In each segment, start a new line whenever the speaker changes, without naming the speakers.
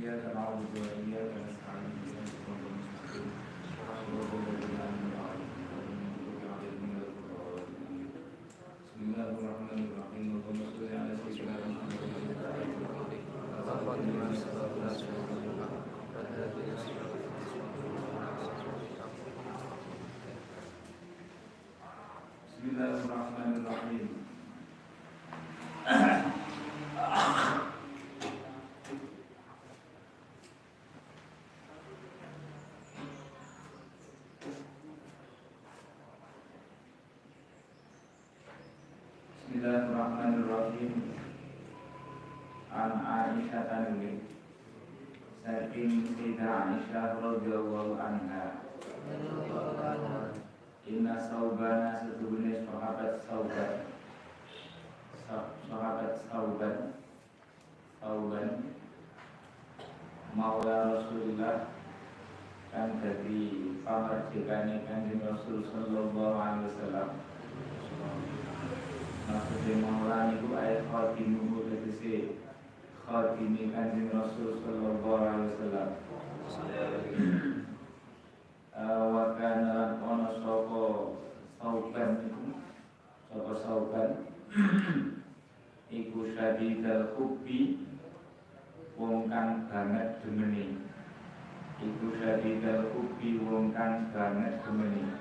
Iya, 拿五十，应该 Aisyah tanwin Saking Sayyidah Aisyah radhiyallahu anha. Inna saubana setubune sahabat sauban. Sa- Sahabat sauban. Sauban. Maula Rasulullah Kan jadi pamerjikane kanjeng Rasul sallallahu alaihi wasallam. Maksudnya maula niku ayat khatimu tegese khatimi kanjeng Rasul sallallahu alaihi wasallam. Wa kana lan ono sauban iku sauban. Iku syadidal hubbi wong kang banget demeni. Iku syadidal hubbi wong kang banget demeni.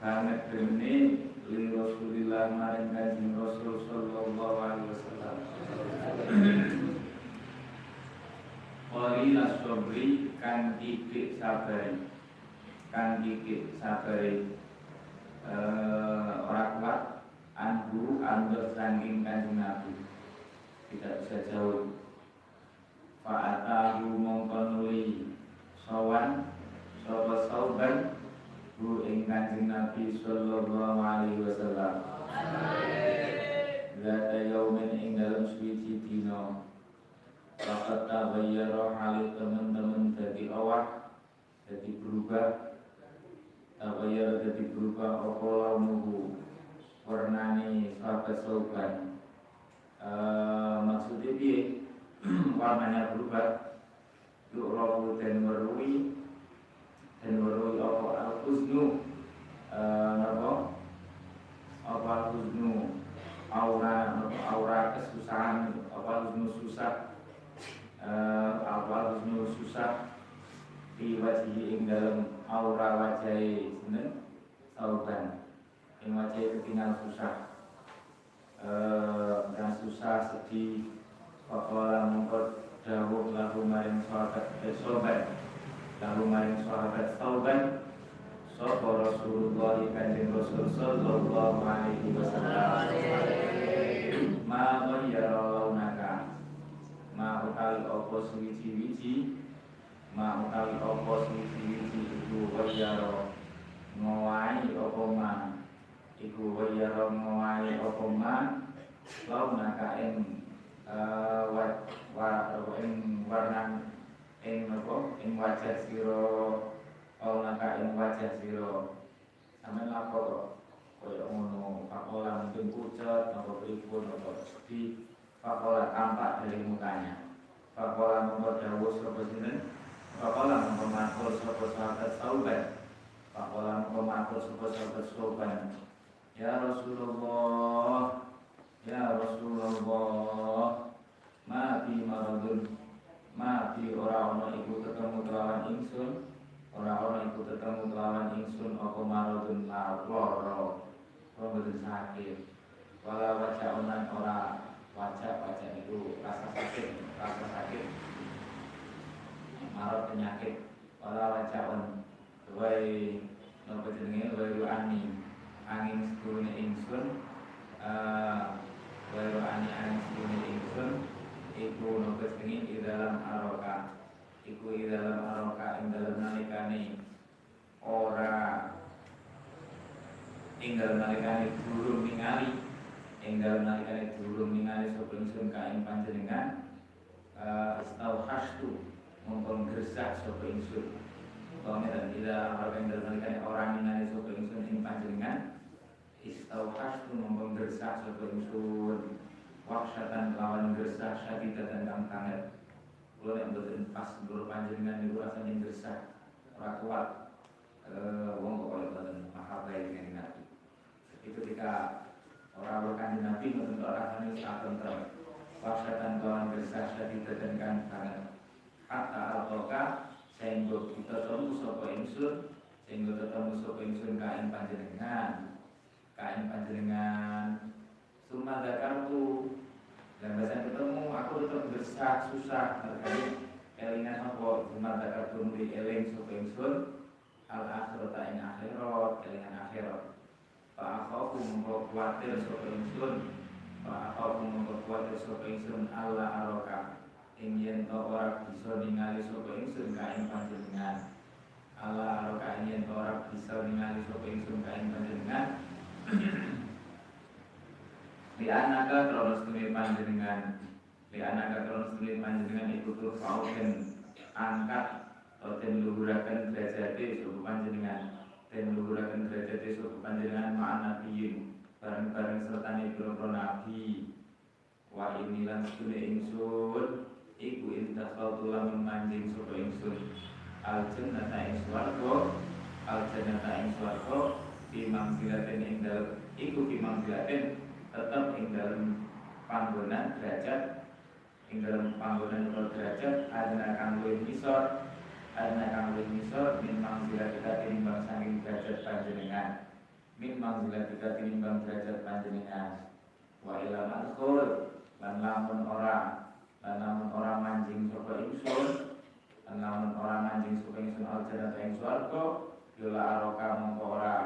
Banget demeni li Rasulillah maring kanjeng Rasul sallallahu alaihi wasallam. Qalila sabri kan titik sabari kan titik sabari eh, orang kuat anhu andur sangking kanjeng Nabi. Tidak bisa jauh. Fa'atahu mongkonuli sawan Sopo sauban Hu ing kanjeng Nabi Sallallahu alaihi wasallam. Zata yaumin ing dalam suci dino Lakat tabayyara hali teman-teman jadi awak Jadi berubah. Tabayyara jadi berubah Apa laumuhu Warnani sahabat sauban. Eh, Maksudnya dia warnanya berubah. Yuk rohu dan merui dan merui apa al husnu apa apa al husnu aura aura kesusahan. Apa al husnu susah? Eh, apa al husnu susah? Di wajah ing dalam aura wajah sinten sauban. Wajah ketinggal susah. Eh, yang susah sedih Pakola mengkot dawuh lahu maring eh, sobat lahu maring sahabat sauban Sopo Rasulullah kanjeng Rasul Sallallahu alaihi wasallam. Ma ghayyara launaka Ma utawi opo suwici-wici Ma utawi opo suwici-wici Iku ghayyara Ngowai opo ma? Iku ghayyara ngowai opo ma? Launaka ing eh, wa wa ing warna ing apa ing wajah sira. Naka ing wajah sira. Sampeyan lapo kok kaya ngono pakola mungkin pucet apa pripun apa sedih pakola tampak dari mukanya. Pakola nomor dawuh sapa sinten? Pakola nomor matur sapa sahabat sauban. Pakola nomor matur sapa sahabat sauban. Ya Rasulullah Ya Rasulullah Mati maradun Mati ora-ora iku ketemu kelawan ingsun. Ora-ora iku ketemu kelawan ingsun Apa maradun Ora betul sakit? Wala wajah onan ora Wajah wajah itu rasa sakit Rasa sakit. Marad penyakit. Wala wajah on Wai Nopo jenenge? Wai ru'ani Angin sekurune ingsun. Eh, Wairo ani ani sini ingsun Iku nukes ini di dalam aroka. Iku di dalam aroka Ing dalam nalikani Ora. Ing dalam nalikani durung ningali. Ing dalam nalikani durung ningali Sopo ingsun kain panjenengan Astau hastu Mumpung gersak sopo ingsun Kami dan tidak aroka ing dalam nalikani Orang ningali sopo ingsun ing panjenengan istauhastu mongkong gersak sapa ingsun waksatan lawan gersak syadidatan kang kanget Kulo nek mboten pas nurut panjenengan niku rasane gresah ora kuat. Eh wong kok mboten paham bae dengan Nabi. Jadi ketika orang berkanjeng Nabi mboten kok rasane sak tentrem. Wasatan kawan gresah sadidatan kan banget. Hatta al-qoka sehingga kita temu sapa ingsun sehingga ketemu sapa ingsun kain panjenengan kain panjenengan Suma zakartu dan bahasa ketemu aku tetap bersah susah. Terkait kelingan apa? Cuma zakar di eling sapa ingsun. Al akhirat ing akhirat kelingan akhirat. Pak aku mengko kuatir sapa ingsun. Pak aku mengko kuatir sapa ingsun. Allah aroka. Ing yen ora bisa ningali sapa kain panjenengan. Allah aroka ing yen ora bisa ningali sapa kain panjenengan di anaka kronos tumi panjenengan di anaka kronos tumi panjenengan iku tur pauken angkat atau den luhuraken derajate suku panjenengan den luhuraken derajate suku panjenengan ma'an nabiyin bareng-bareng serta pira nabi. Wa ini lan sedune ingsun iku intasal tulang manjing sapa ingsun. Al jannata ing swarga al jannata ing swarga dalem iku tetap ing dalam panggonan derajat ing dalam panggonan atau derajat ada kang luwih misor ada kang luwih misor min kita tinimbang saking derajat panjenengan. Min manzila kita tinimbang derajat panjenengan. Wa ila madkhul lan lamun ora lan lamun ora manjing sapa ingsun lan lamun ora manjing sapa ingsun al jannah ing swarga yola aroka mongko ora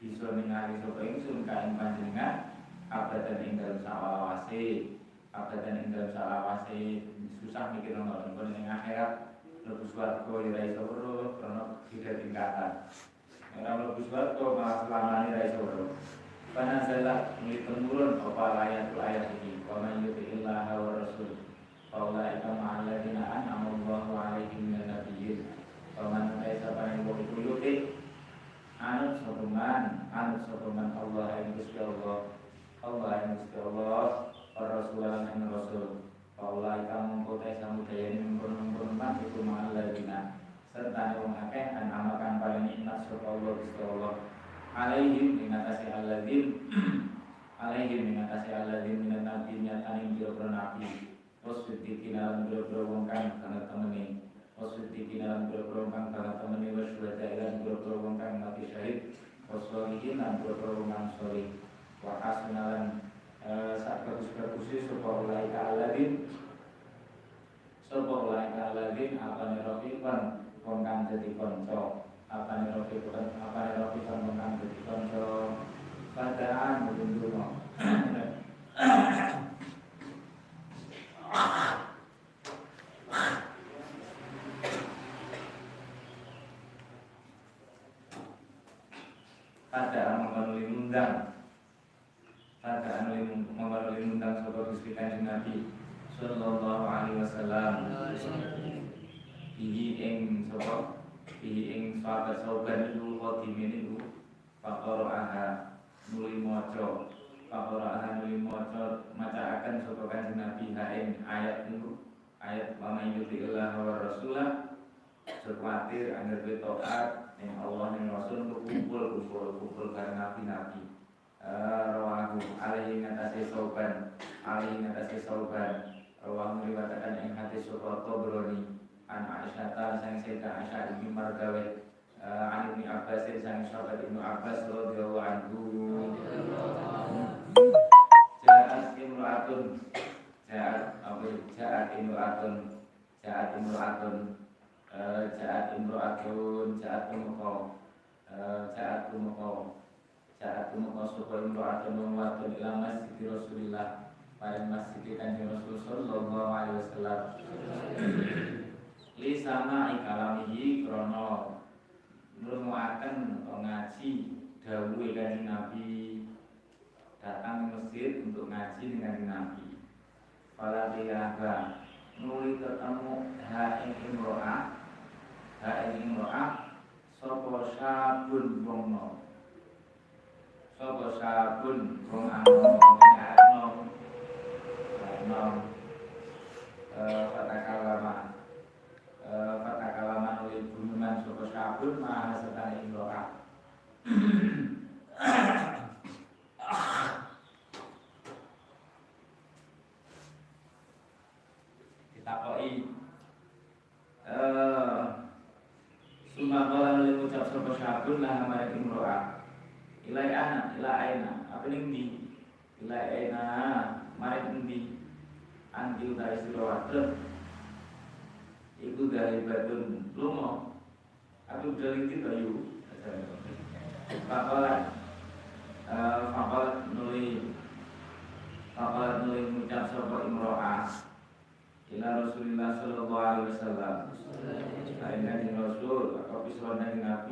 bisa ningali sapa ingsun kain panjenengan abadan ing dalam salawase abadan ing dalam salawase susah mikir ngono ngono ning akhirat. Mlebu swarga ya iso weruh karena tiga tingkatan. Ora mlebu swarga malah selamane ra iso weruh Panazala ini temurun apa ayat ayat ini Wa man yuti illaha wa rasul. Faulaika ma'alladina an'amallahu alaihim min nabiyyin. Wa man kaisa paning wong yuti Anut sopeman Anut sopeman Allah yang Gusti Allah Allah Gusti Allah Rasulullah yang Rasul. Allah kamu kota samudaya ini mempun-mempun mat itu ma'aladina serta wong akeh an amakan paling sapa Allah Gusti Allah. Alaihim mengatasi alladin. Alaihim mengatasi alladin minan nabi nyatani biro nabi. Wasuddiqin alam biro wong kang kana temeni wasuddiqin alam biro kang kana temeni wasyuhada ilan biro wong mati syahid. Wasolihin lan biro wong wa hasanalan saat bagus-bagus sapa ulai ka aladin? Ulai aladin? Apa ne rafiqan wong kang dadi apa ne rafiqan apa ne rafiqan wong kang dadi kanca? Padaan Padaan mengkonuli undang Padaan mengkonuli undang Sobat Gusti Kanjeng Nabi Sallallahu alaihi wasallam Bihi ing Sobat Bihi ing sahabat sahabat itu Khodimin itu Fakoro aha Nuli mojo Fakoro aha nuli mojo Maca akan Sobat Kanjeng Nabi Hain ayat itu Ayat Wa yuti Allah wa rasulah Sekwatir Agar betokat Yang Allah yang Rasul Kumpul Kumpul Kumpul karena nabi-nabi. Rawahu Alaihi ngatasi sauban Alaihi ngatasi sauban. Rawahu meriwatakan yang hati Sokoto Broni An Aisyah ta sang Sayyidah Aisyah Ibn Margawe An Ibn Abbas sang sahabat Ibn Abbas radhiyallahu anhu. Ja'at imra'atun Ja'at apa Ja'at imra'atun Ja'at imra'atun Ja'at imra'atun Ja'at umukau Ja'at umukau Ja'at umukau Sopo imra'atun Mengwatun ila masjid Rasulillah. Pada masjid kanjeng Rasul Sallallahu alaihi wasallam. Li sama ikalamihi krono nemoaken ngaji dawuhe kanjeng Nabi. Datang ke masjid untuk ngaji dengan Nabi. Para tiaga nuli ketemu ha ing imro'ah ha ing imro'ah sapa sabun wong nom. Sapa sabun wong anom anom kata eh, kalama kata eh, kalama nuli gunuman sapa sabun mah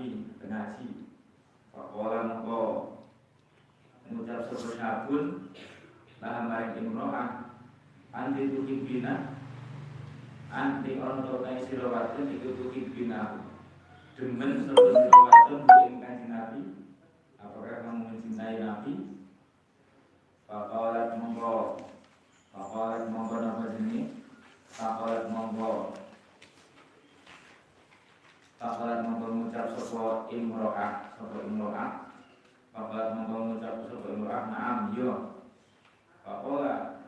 Nabi, pengaji Fakola mengko Mengucap sebuah sabun Lah maring imro'ah Anti tuki bina Anti orang tokai sirawatun Iku tuki bina Demen sebuah sirawatun Bukin kanji Nabi Apakah kamu mencintai Nabi? Fakola mengko Fakola mengko Nama jenis Fakola mengko Fakalat mongko ngucap sapa imro'ah sapa imro'ah. Fakalat mongko ngucap sapa imro'ah Naam yo. Fakola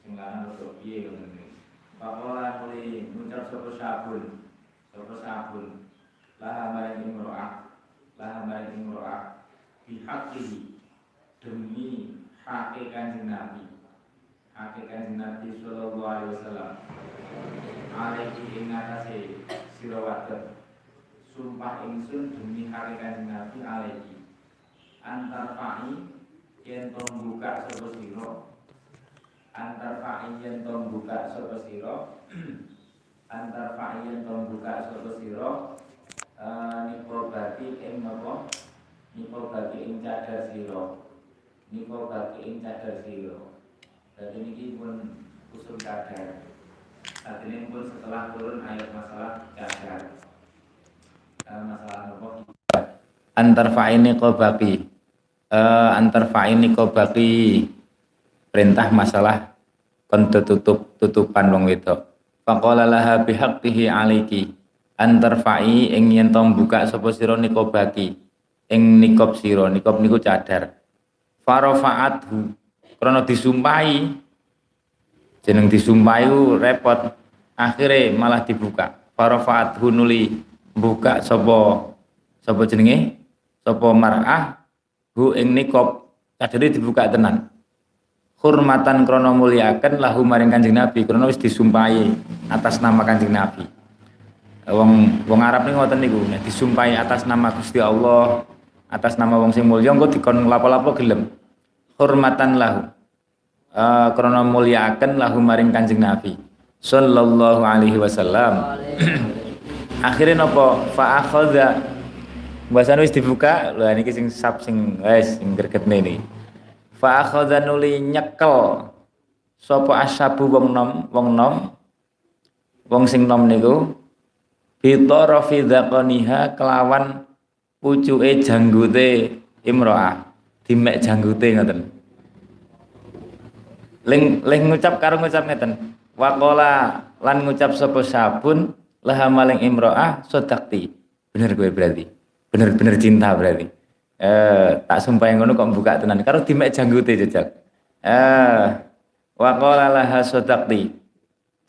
Sing lanang rada piye ngene Fakola muli ngucap sapa sabun Sapa sabun Laha maring imro'ah Laha maring imro'ah. Bihaqihi Demi kanjeng Nabi. Kanjeng Nabi Sallallahu alaihi wasallam. Alaihi ing atase sumpah ingsun demi hari kanjeng Nabi alaihi. Antar fa'i yen to buka sira? Antar fa'i yen to buka sapa antar fa'i yen to buka sapa sira? Nipo bati ing napa nipo bati ing cadar sira. Nipo bati ing cadar sira. Dadi niki pun usul cadar. Saat ini pun setelah turun ayat masalah cadar? Antar fa'ini qobaki uh, Antar fa'ini qobaki Perintah masalah Kon tutup tutupan wong wedok. Faqala laha bihaqtihi aliki. Antar fa'i ing yen buka sapa sira nikobaki ing nikob sira nikob niku cadar. Farafa'athu krana disumpahi jeneng disumpahi repot. Akhirnya malah dibuka. Farafa'athu nuli buka sapa sapa jenenge? Sapa mar'ah hu ing nikop. Kadare dibuka tenan. Hormatan krono muliakan lahu maring Kanjeng Nabi krono wis disumpahi atas nama Kanjeng Nabi. Wong wong Arab ning ngoten niku nek disumpahi atas nama Gusti Allah atas nama wong sing mulya engko dikon lapo-lapo gelem. Hormatan lahu uh, krono muliakan lahu maring Kanjeng Nabi. Sallallahu alaihi wasallam akhirnya nopo? Fa akhadha bahasa wis dibuka. Lho ini sing sap sing wis sing gregetne ini. Fa akhadha nuli nyekel. Sapa ashabu wong nom wong nom? Wong sing nom niku. Bitarafi dzaqaniha kelawan pucuke janggute imro'ah. Dimek janggute ngoten. Ling ling ngucap karo ngucap ngeten. Waqala lan ngucap sapa sabun laha maling imro'ah sodakti bener gue berarti. Bener-bener cinta berarti. Eh tak sumpah yang ngono kok buka tenan. Karo dimek janggute jejak eh waqala laha sodakti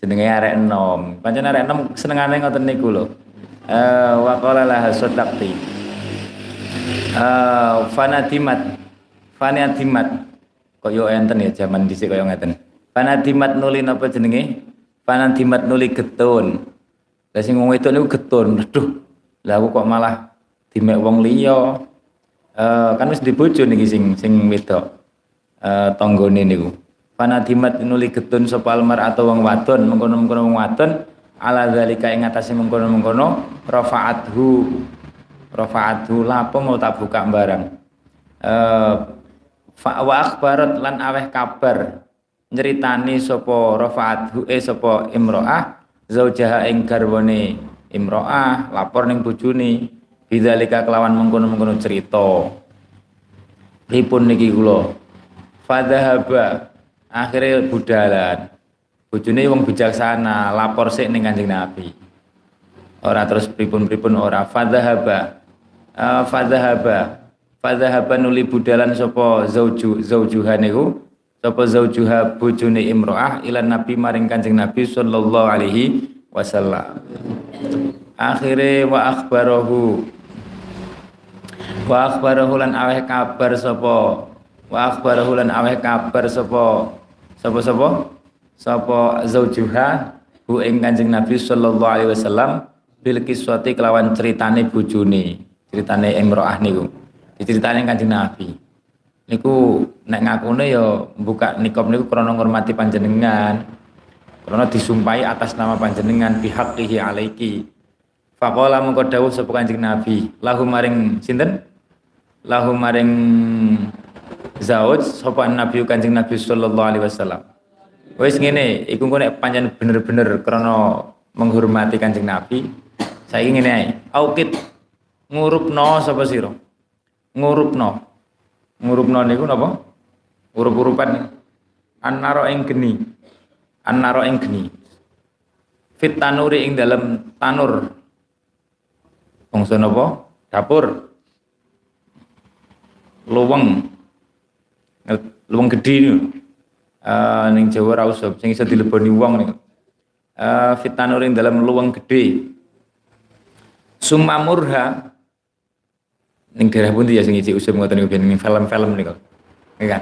jenenge arek enom. Pancen arek enom senengane ngoten niku lho. Eh waqala laha sodakti eh fanatimat. Fanatimat. Kaya enten ya zaman dhisik kaya ngeten. Fanatimat nuli napa jenenge? Fanatimat nuli getun lah sing wong wedok niku getun. Aduh, lah aku kok malah dimek wong liya. Eh kan wis dibojo niki sing sing wedok. Eh tanggane niku. Panadimat nuli getun sapa almar atau wong wadon, mengkono-mengkono wong wadon ala zalika ing atase mengkono-mengkono rafa'athu rafa'athu lapo mau tak buka barang. Eh wa akhbarat lan aweh kabar nyeritani sapa rafa'athu eh sapa imro'ah zaujaha ing garwane imro'ah lapor ning bojone. Bidzalika kelawan mengkono-mengkono cerita. Pripun niki kula? Fadhahaba akhirnya budalan. Bojone wong bijaksana lapor sik ning Kanjeng Nabi. Ora terus pripun-pripun ora? Fadhahaba uh, fadhahaba fadhahaba nuli budalan sapa zauju zaujuha niku
sapa zaujuha bojone imro'ah ila nabi maring kanjeng nabi sallallahu alaihi wasallam. Akhire wa akhbarahu. Wa akhbarahu lan aweh kabar sapa? Wa akhbarahu lan aweh kabar sapa? Sapa sapa? Sapa zaujuha hu ing kanjeng nabi sallallahu alaihi wasallam bil kiswati kelawan ceritane bojone ceritane imro'ah niku. Diceritane kanjeng nabi niku nek ngakune ya buka nikop niku krana ngurmati panjenengan krana disumpahi atas nama panjenengan bihaqqihi alaiki. Faqala mengko dawuh sapa kanjeng nabi lahu maring sinten? Lahu maring zauj sapa nabi kanjeng nabi sallallahu alaihi wasallam. Wis ngene iku nek pancen bener-bener krana menghormati kanjeng nabi saiki ngene ae. Aukit ngurupno sapa sira? Ngurupno ngurupno niku napa? Urup-urupan annaro ing geni. Annaro ing geni. Fit tanuri ing dalam tanur. Bangsa napa? Dapur. Luweng. Luweng gedhi niku. Uh, ning Jawa ra usah sing iso dileboni wong niku. Uh, fit ing dalam luweng gedhe. Sumamurha ning daerah pun ya sing isi usum ngoten niku ning film-film niku. Nggih kan.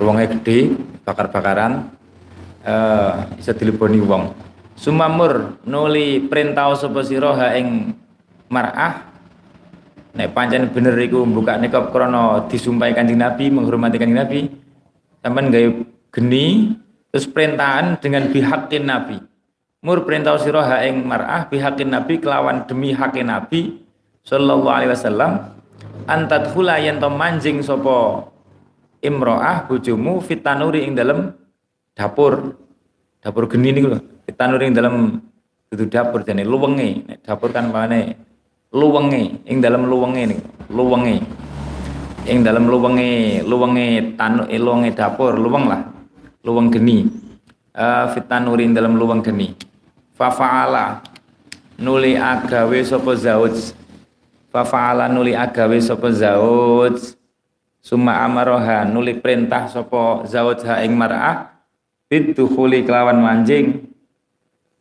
Ruangnya gede, bakar-bakaran eh uh, bisa dileboni wong. Sumamur nuli perintah sapa sira ha ing mar'ah nek pancen bener iku buka nikab krana disumpahi Kanjeng Nabi, menghormati Kanjeng Nabi, sampean gawe geni terus perintahan dengan bihakin Nabi. Mur perintah sira ha ing mar'ah bihakin Nabi kelawan demi hakin Nabi sallallahu alaihi wasallam antat hula yen to manjing sapa imro'ah bojomu fitanuri ing dalam dapur. Dapur geni niku lho fitanuri ing dalam itu dapur jane luwenge dapur kan mana luwenge ing dalam luwenge niku luwenge ing dalam luwenge luwenge tanu eh, luwenge dapur luweng lah luweng geni. Uh, fitanuri ing dalam luweng geni. Fa faala nuli agawe sapa zauj Fafa'ala nuli agawe sapa zauj summa amaroha nuli perintah sapa zauj ha ing mar'ah. Bidukhuli kelawan manjing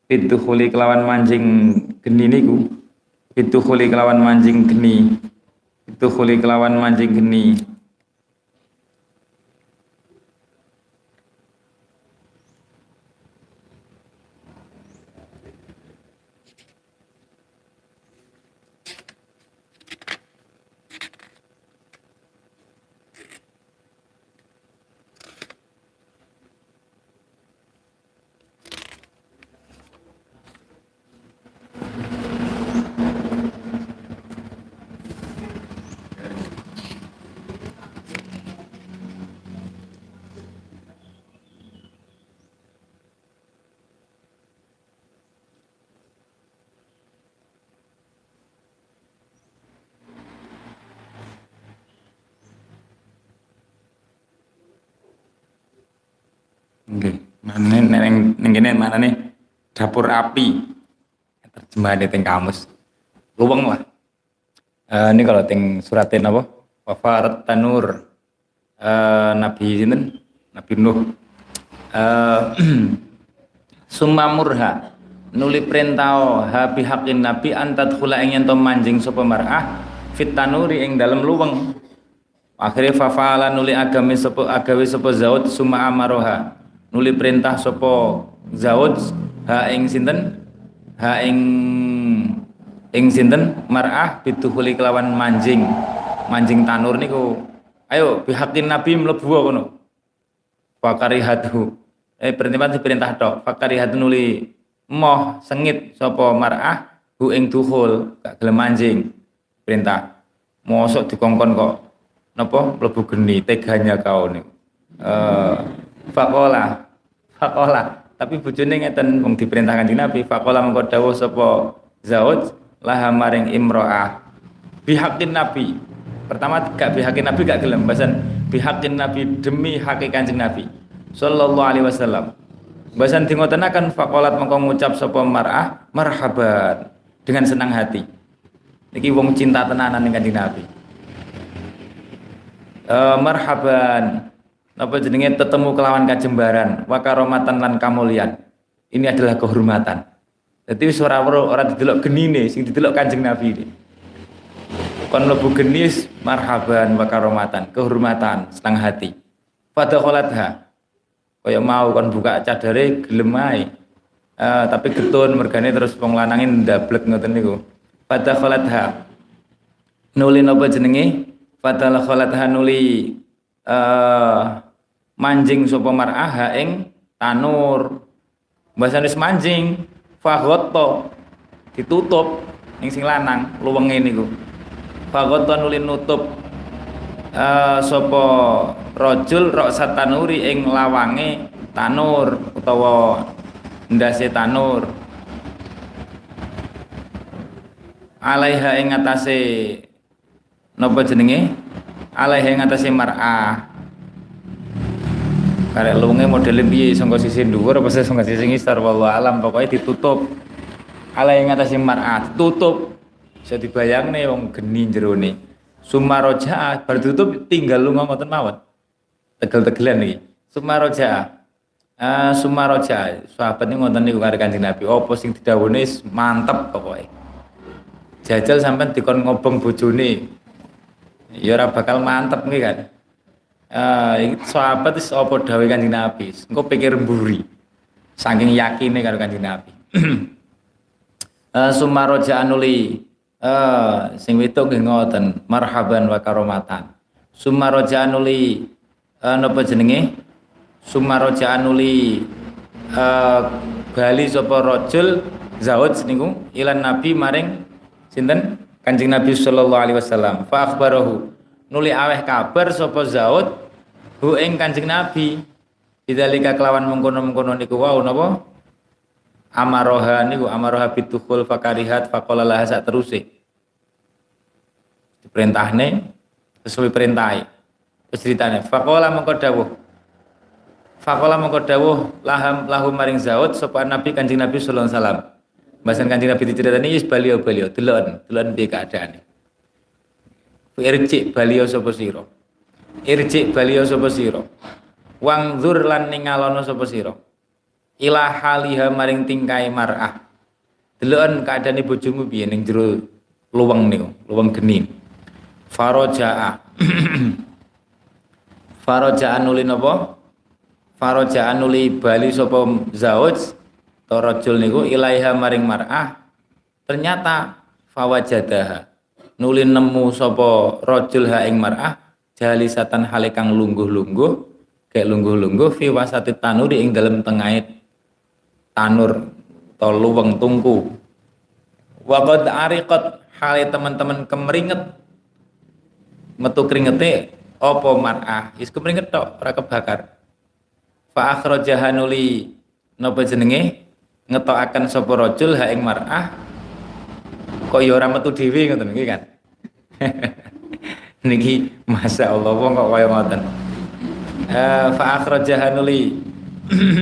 bidukhuli kelawan manjing geni niku. Bidukhuli kelawan manjing geni. Bidukhuli kelawan manjing geni mana nih? Dapur api. Terjemah di teng kamus. Luweng lah. Uh, ini kalau teng suratin apa? Wafarat tanur. Uh, nabi ini nabi nuh. Uh, sumamurha nuli perintah habi hakin nabi antat hula ingin to manjing sopa mar'ah fit tanuri ing dalam luweng akhirnya fafala nuli agami sopo agawi sopo zaud suma amaroha nuli perintah sopo Zawud ha ing sinten? Ha ing ing sinten? Mar'ah bituhuli kelawan manjing. Manjing tanur niku. Ayo bihakin nabi mlebu kono fakarihatu eh perintah diperintah tok. Fakarihatu nuli moh sengit sapa mar'ah hu ing duhul gak gelem manjing. Perintah. Mosok dikongkon kok. Napa? Mlebu geni teganya kau niku eh fakola. Fakola. Tapi bojone ngeten wong diperintahkan di Nabi faqala mengko dawuh sapa zauj laha maring imro'ah. Bihakin Nabi. Pertama gak bihakin Nabi gak gelem bahasan bihakin Nabi demi hakik Kanjeng Nabi. Sallallahu alaihi wasallam. Bahasan di ngotenaken faqalat mengko ngucap sapa mar'ah marhaban. Dengan senang hati. Niki wong cinta tenanan dengan Kanjeng Nabi. Uh, marhaban napa jenenge tetemu kelawan kajembaran wa karomatan lan kamulian. Ini adalah kehormatan. Jadi wis ora ora didelok genine sing didelok Kanjeng Nabi ini. Kon lebu genis marhaban wa karomatan kehormatan senang hati. Pada kholatha kaya mau kon buka cadare gelem ae. Uh, tapi getun mergane terus wong lanangin ndablek ngoten niku. Pada kholatha nuli napa jenenge? Pada kholatha nuli uh, manjing sapa mar'ah ing tanur. Bahasane manjing faghotto ditutup ning sing lanang luwenge niku. Faghotto nuli nutup uh, sapa rajul rok satanuri ing lawange tanur utawa ndase tanur. Alaiha ing atase napa jenenge? Alaiha ing atase mar'ah karek lunge model piye? Sangka sisi dhuwur apa sangka sisi ngisor wallahu alam. Pokoknya ditutup. Ala yang atas mar'at tutup. Bisa dibayangne wong geni jerone. Sumaroja bar tutup tinggal lunga ngoten mawon. Tegel-tegelan iki. Sumaroja uh, sumaroja sahabat ini ngoten niku karo Kanjeng Nabi. Apa sing didhawuhne? Mantep pokoknya jajal sampean dikon ngobong bojone. Ya ora bakal mantep nggih kan uh, sahabat itu apa dawe kanjeng Nabi? Engko pikir mburi. Saking yakine karo kanjeng Nabi. Uh, sumaroja anuli uh, sing wedok nggih ngoten marhaban wa karomatan. Sumaroja anuli uh, napa jenenge? Sumaroja anuli uh, bali sapa rajul zawaj niku ilan nabi maring sinten? Kanjeng Nabi sallallahu alaihi wasallam. Fa akhbarahu nuli aweh kabar sapa Zaud hu ing Kanjeng Nabi. Bidzalika kelawan mengkono-mengkono niku wau napa? Amaroha niku amaroha bitukhul fakarihat faqala laha sak teruse diperintahne sesuai perintahe. Terus ceritane faqala mengko dawuh. Laham lahum maring Zaud sapa Nabi Kanjeng Nabi sallallahu alaihi wasallam. Bahasan kanjeng Nabi diceritani yus beliau beliau delon delon piye keadaane irjik beliau sapa sira? Irjik beliau sapa sira? Wangzur lan ningalono sapa sira? Ila haliha maring tingkai mar'ah. Delon keadaane bojomu piye ning jero luweng niku luweng geni? Farajaa farajaa nuli napa? Farajaa nuli bali sapa zauj Torojul niku ilaiha maring mar'ah. Ternyata fawajadaha nuli nemu sapa rajul ha ing mar'ah jalisatan hale kang lungguh-lungguh kayak lungguh-lungguh fi wasati tanuri ing dalem tengahit tanur atau luweng tungku. Qad ariqat hale teman-teman kemeringet metu keringete apa mar'ah? Is kemeringet tok ora kebakar. Fa akhrajaha nuli napa jenenge? Ngetokaken sapa rajul ha ing mar'ah kok ya ora metu dhewe ngoten iki kan? Niki masa Allah wong kok kaya ngoten. Uh, fa akhrajaha nuli.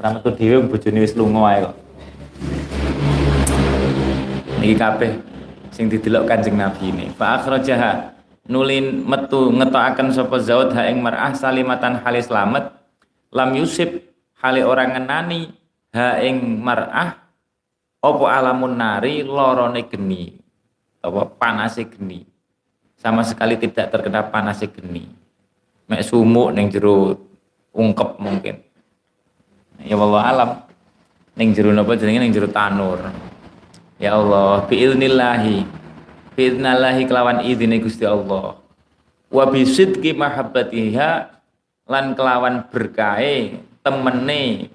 Ora metu dhewe bojone wis lunga ae kok. Niki kabeh sing didelok Kanjeng Nabi ini. Fa akhrajaha nulin metu ngetokaken sapa zaud ha ing mar'ah salimatan halis slamet lam yusib hale orang ngenani ha ing mar'ah opo alamun nari lorone geni? Apa panase geni? Sama sekali tidak terkena panase geni. Mek sumuk ning jero ungkep mungkin. Ya Allah alam. Ning jero napa jenenge? Ning jero tanur. Ya Allah biilnillahi biilnillahi kelawan idine Gusti Allah. Wa bisidqi mahabbatiha lan kelawan berkahe temene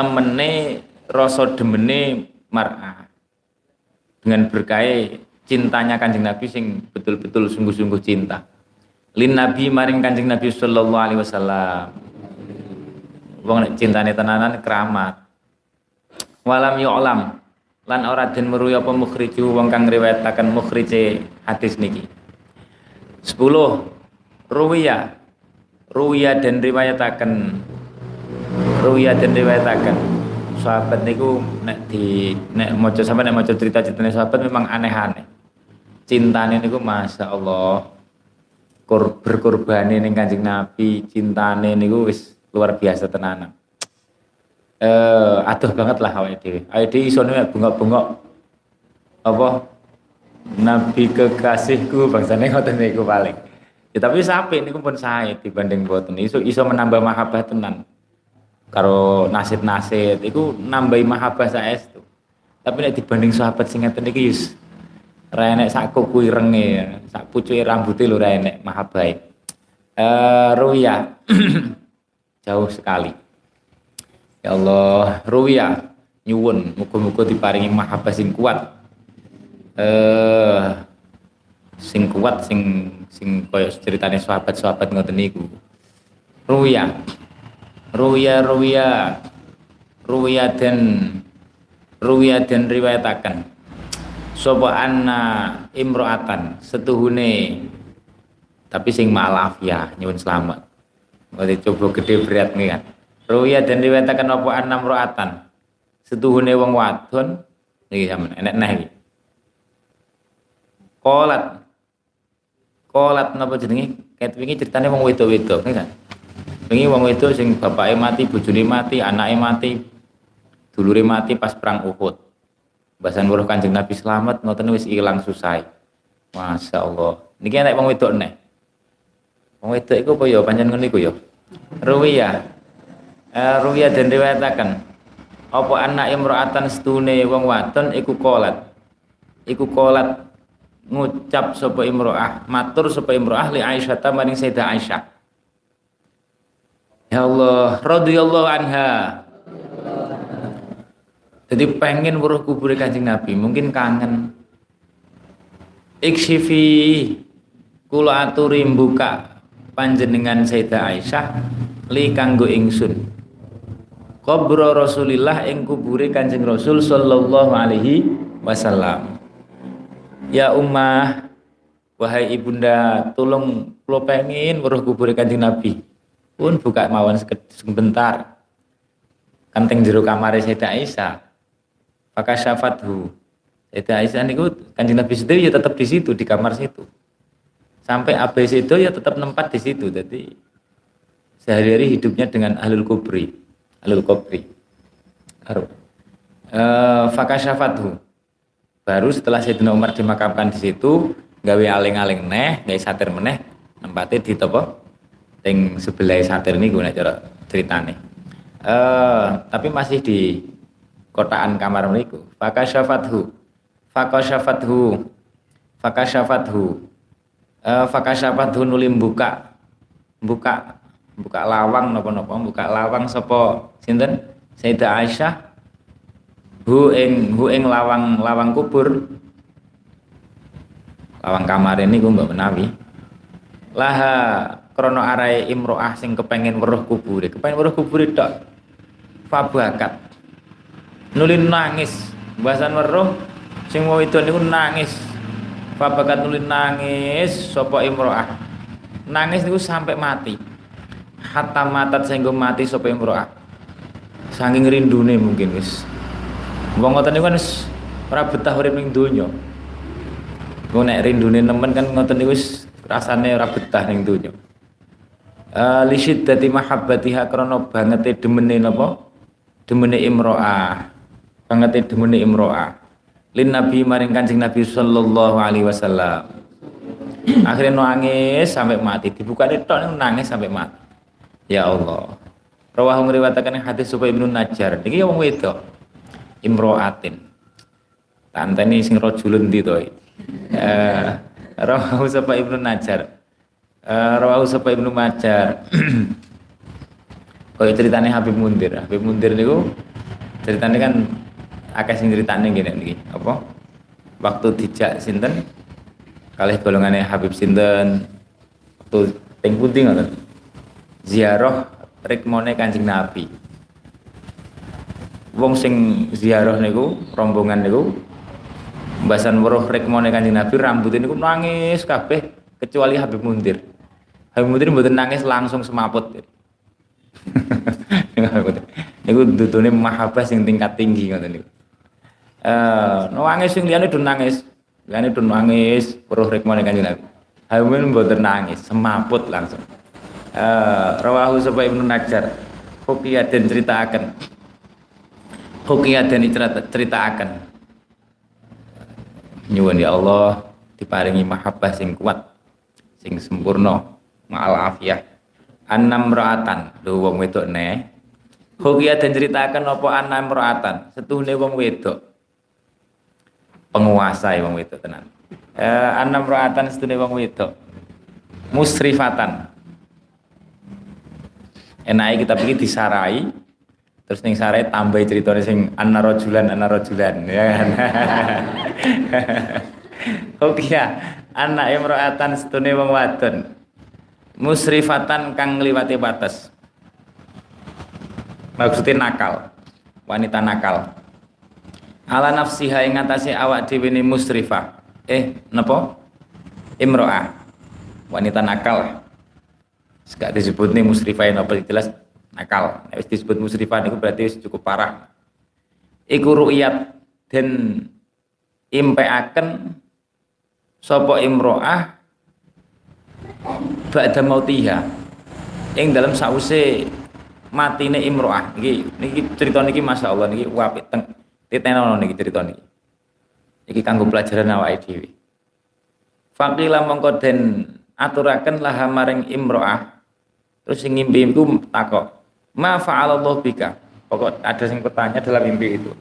temene rasa demene mar'ah. Dengan berkahe cintanya kanjeng Nabi sing betul-betul sungguh-sungguh cinta. Lin Nabi maring kanjeng Nabi sallallahu alaihi wasallam. Wong nek cintane tenanan keramat. Walam yu'lam. Lan ora den meruya apa mukhriju wong kang riwayataken mukhrije hadis niki. 10 ruwiya ruya dan riwayataken ruya dan riwayataken sahabat niku nek di nek maca sampe nek maca cerita-ceritane sahabat memang aneh-aneh cintane niku Masya Allah kor berkorbane ning Kanjeng Nabi, cintane niku wis luar biasa tenanan. Eh aduh banget lah awake dhewe. Awake dhewe iso bengok-bengok apa Nabi kekasihku bangsane ngoten niku paling. Ya tapi sapi niku pun sae dibanding boten. Iso iso menambah mahabbah tenan. Karo nasid-nasid iku nambahi mahabbah saestu. Tapi nek dibanding sahabat sing ngeten iki yus ra enek sak kuku irenge, sak pucuke rambuté lho ra enek mahabbahe. Eh ruya jauh sekali. Ya Allah, ruya nyuwun muga-muga diparingi mahabbah sing kuat. Eh sing kuat sing sing koyo ceritane sahabat-sahabat ngoten niku. Ruya. Ruya ruya. Ruya dan ruya dan riwayataken. Sapa anna imro'atan setuhune tapi sing maaf ya nyuwun selamat. Mari coba gede berat nih kan. Ruya dan riwayatakan apa anna imro'atan? Setuhune wong wadon. Sampean enek neh iki. Kolat. Kolat napa jenenge? Ket wingi ceritane wong wedok-wedok kan wingi wong wedok sing bapake mati bojone mati anake mati dulure mati pas perang Uhud Bahasan weruh Kanjeng Nabi selamat ngoten wis ilang susah. Masya Allah. Niki enek wong wedok nek. Wong wedok iku apa ya pancen ngono iku ya. Ruwiya. Eh ruwiya dan riwayataken apa anak imro'atan stune wong wadon iku kolat. Iku kolat ngucap sapa imro'ah, matur sapa imro'ah li Aisyah maring Sayyidah Aisyah. Ya Allah, radhiyallahu anha. Jadi pengen weruh kubur Kanjeng Nabi, mungkin kangen. Iksifi kula aturi buka panjenengan Sayyidah Aisyah li kanggo ingsun. Kubur Rasulillah ing kubure Kanjeng Rasul sallallahu alaihi wasallam. Ya ummah wahai ibunda tolong kula pengen weruh kubur Kanjeng Nabi. Pun buka mawon sebentar. Kan teng jero kamar Sayyidah Aisyah maka syafathu Sayyidah Aisyah niku kanjeng Nabi itu ya tetap di situ di kamar situ. Sampai abis itu ya tetap nempat di situ. Jadi sehari-hari hidupnya dengan ahlul kubri. Ahlul kubri. Uh, fakasyafathu baru setelah Sayyidina Umar dimakamkan di situ gawe aling-aling neh gawe satir meneh nempatnya di topo ting sebelah satir ini gue cara ceritane. Uh, tapi masih di kotaan kamar meniku fakasyafathu. Fakasyafathu. Fakasyafathu. Uh, fakasyafathu nulim buka. Buka buka lawang napa-napa buka lawang sapa sinten? Sayyidah Aisyah. Hu ing hu ing lawang lawang kubur. Lawang kamar ini gue mbak menawi. Laha krono arai imroah sing kepengen weruh kubur kepengen weruh kubur tok. Fabakat nulin nangis. Bahasan weruh sing mau itu niku nangis. Fabakat nulin nangis sapa imroah? Nangis niku sampai mati. Hatta matat sehingga mati sapa imroah. Saking rindune mungkin wis. Wong ngoten niku kan wis ora betah urip ning donya. Wong nek rindune nemen kan ngoten niku wis rasane ora betah ning donya li syiddati mahabbatiha krana bangete demene napa? Demene imroah. Banget demene imro'ah. Lin nabi maring kancing nabi sallallahu alaihi wasallam. Akhirnya nangis sampai mati. Dibuka tok nangis sampai mati. Ya Allah. Rawahu ngriwataken hadis supaya Ibnu Najjar. Niki wong wedok. Imro'atin. Tanteni sing rajulun ndi to? Eh rawahu sapa Ibnu Najjar eh rawahu sapa Ibnu Najjar kaya ceritane Habib Mundir. Habib Mundir niku ceritane kan akeh sing critane ngene iki apa? Waktu dijak sinten? Kalih golongane Habib sinten? Waktu ping pundi ngoten? Ziarah rikmone Kanjeng Nabi. Wong sing ziarah niku rombongan niku mbasan weruh rikmone Kanjeng Nabi rambut niku nangis kabeh kecuali Habib Mundir Habib Mundir mboten nangis langsung semaput niku dudune mahabbah sing tingkat tinggi ngoten niku Eh, nangis sing liyane do nangis. Liyane do nangis, weruh rikmane Kanjeng Nabi. Hamil mboten nangis, semaput langsung. Uh, rawahu sapa Ibnu Najjar. Hukiyah dan ceritakan. Hukiyah dan ceritakan. Nyuwun ya Allah diparingi mahabbah sing kuat, sing sempurna, ma'al afiyah. Anam raatan, lho wong wedok ne. Hukiyah dan ceritakan apa anam raatan, setune wong wedok. Penguasa wong wedok tenan. Eh, anam roatan setune wong wedok. Musrifatan. Enake kita pergi disarai. Terus ning sarai tambah ceritanya sing anarojulan anarojulan ya kan? Ya anak imro'atan setune wong wadon. Musrifatan kang ngliwati batas maksudnya nakal. Wanita nakal. Ala nafsiha ing atase awak dhewe musrifah. Eh napa imro'ah wanita nakal. Gak disebut nih musrifah apa jelas nakal. Nek disebut musrifah itu berarti cukup parah. Iku ru'yat dan impeaken sapa imro'ah ba'da mautiha ing dalam sause matine imro'ah niki niki cerita niki masyaallah niki apik teng titenono niki cerita niki Iki kanggo pelajaran awake dhewe. Faqila mongko den aturaken laha maring imro'ah. Terus sing ngimpi iku takok, "Ma fa'alallah bika?" Pokok ada yang bertanya dalam mimpi itu.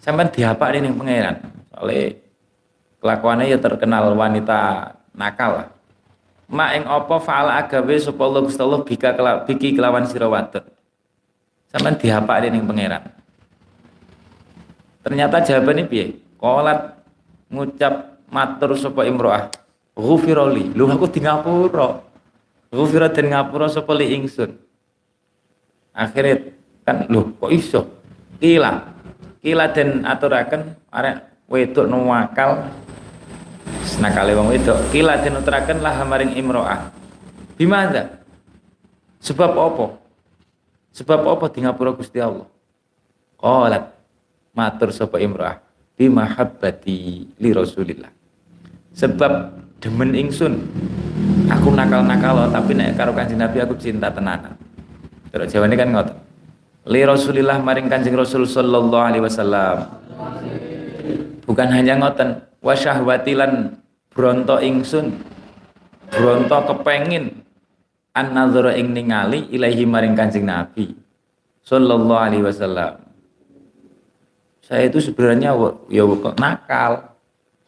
Sampai diapa ini pangeran? Soalnya kelakuannya ya terkenal wanita nakal lah. Ma ing apa fa'ala agawe sapa Allah Gusti Allah bika biki kelawan sira wadon. Sampeyan diapa ning pangeran. Ternyata jawabannya piye? Kolat ngucap matur sapa imro'ah. Ghufiroli. Lu aku di ngapura. Ghufira den ngapura sapa li ingsun. Akhirnya kan lu kok iso? Kila. Kila den aturaken arek wedok nuwakal nakale wong wedok kila den aturaken lah maring imro'ah. Bimanda? Sebab apa? Sebab apa di ngapura Gusti Allah? Qalat matur sapa imro'ah bimahabbati li Rasulillah. Sebab demen ingsun. Aku nakal-nakal tapi nek karo Kanjeng Nabi aku cinta tenanan. Terus jawabannya kan ngotot. Li Rasulillah maring Kanjeng Rasul sallallahu alaihi wasallam. Bukan hanya ngoten, wa syahwatilan bronto ingsun. Bronto kepengin an ing ningali ilahi maring Kanjeng Nabi sallallahu alaihi wasallam. Saya itu sebenarnya ya nakal.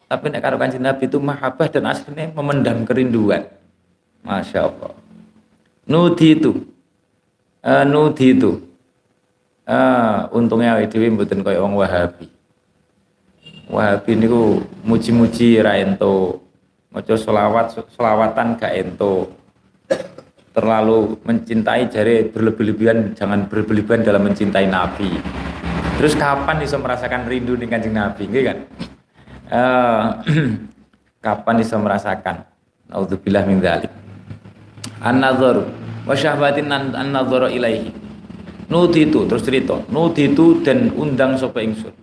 Tapi nek karo kanjeng Nabi itu mahabbah dan aslinya memendam kerinduan. Masya Allah. Nudi itu. Uh, nudi itu. Uh, untungnya itu mboten kaya wong Wahabi Wahabi niku muji-muji ra ento maca selawat selawatan gak ento terlalu mencintai jari berlebih-lebihan jangan berlebih-lebihan dalam mencintai Nabi Terus kapan bisa merasakan rindu dengan kanjeng Nabi, gitu kan? Uh, kapan bisa merasakan? Nauzubillah min dzalik. An-nadhar wa an-nadhara ilaihi. Nuti itu terus cerita, nuti itu dan undang sapa ingsun.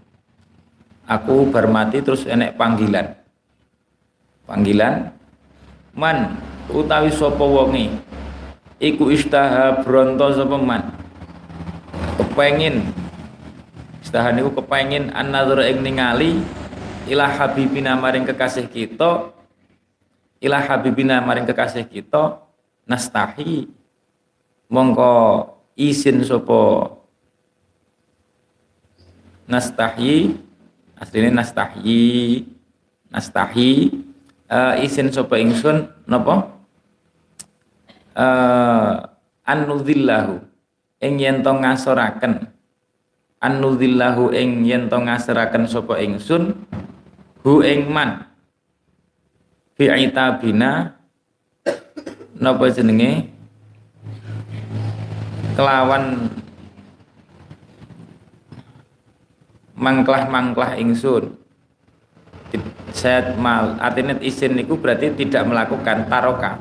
Aku bermati terus enek panggilan. Panggilan? Man utawi sapa wonge? Iku istaha bronto sapa man? Kepengin. Sedahan niku kepengin an-nadhur ing ningali ila habibina maring kekasih kita ila habibina maring kekasih kita nastahi. Mongko isin sopo nastahi aslinya nastahi nastahi uh, isin sopo ingsun napa? Uh, annudillahu ing yen to ngasoraken annudillahu ing yen to ngaseraken sapa ingsun hu ing man. Fi itabina napa jenenge? Kelawan mangklah-mangklah ingsun saya mal artinya izin niku berarti tidak melakukan taroka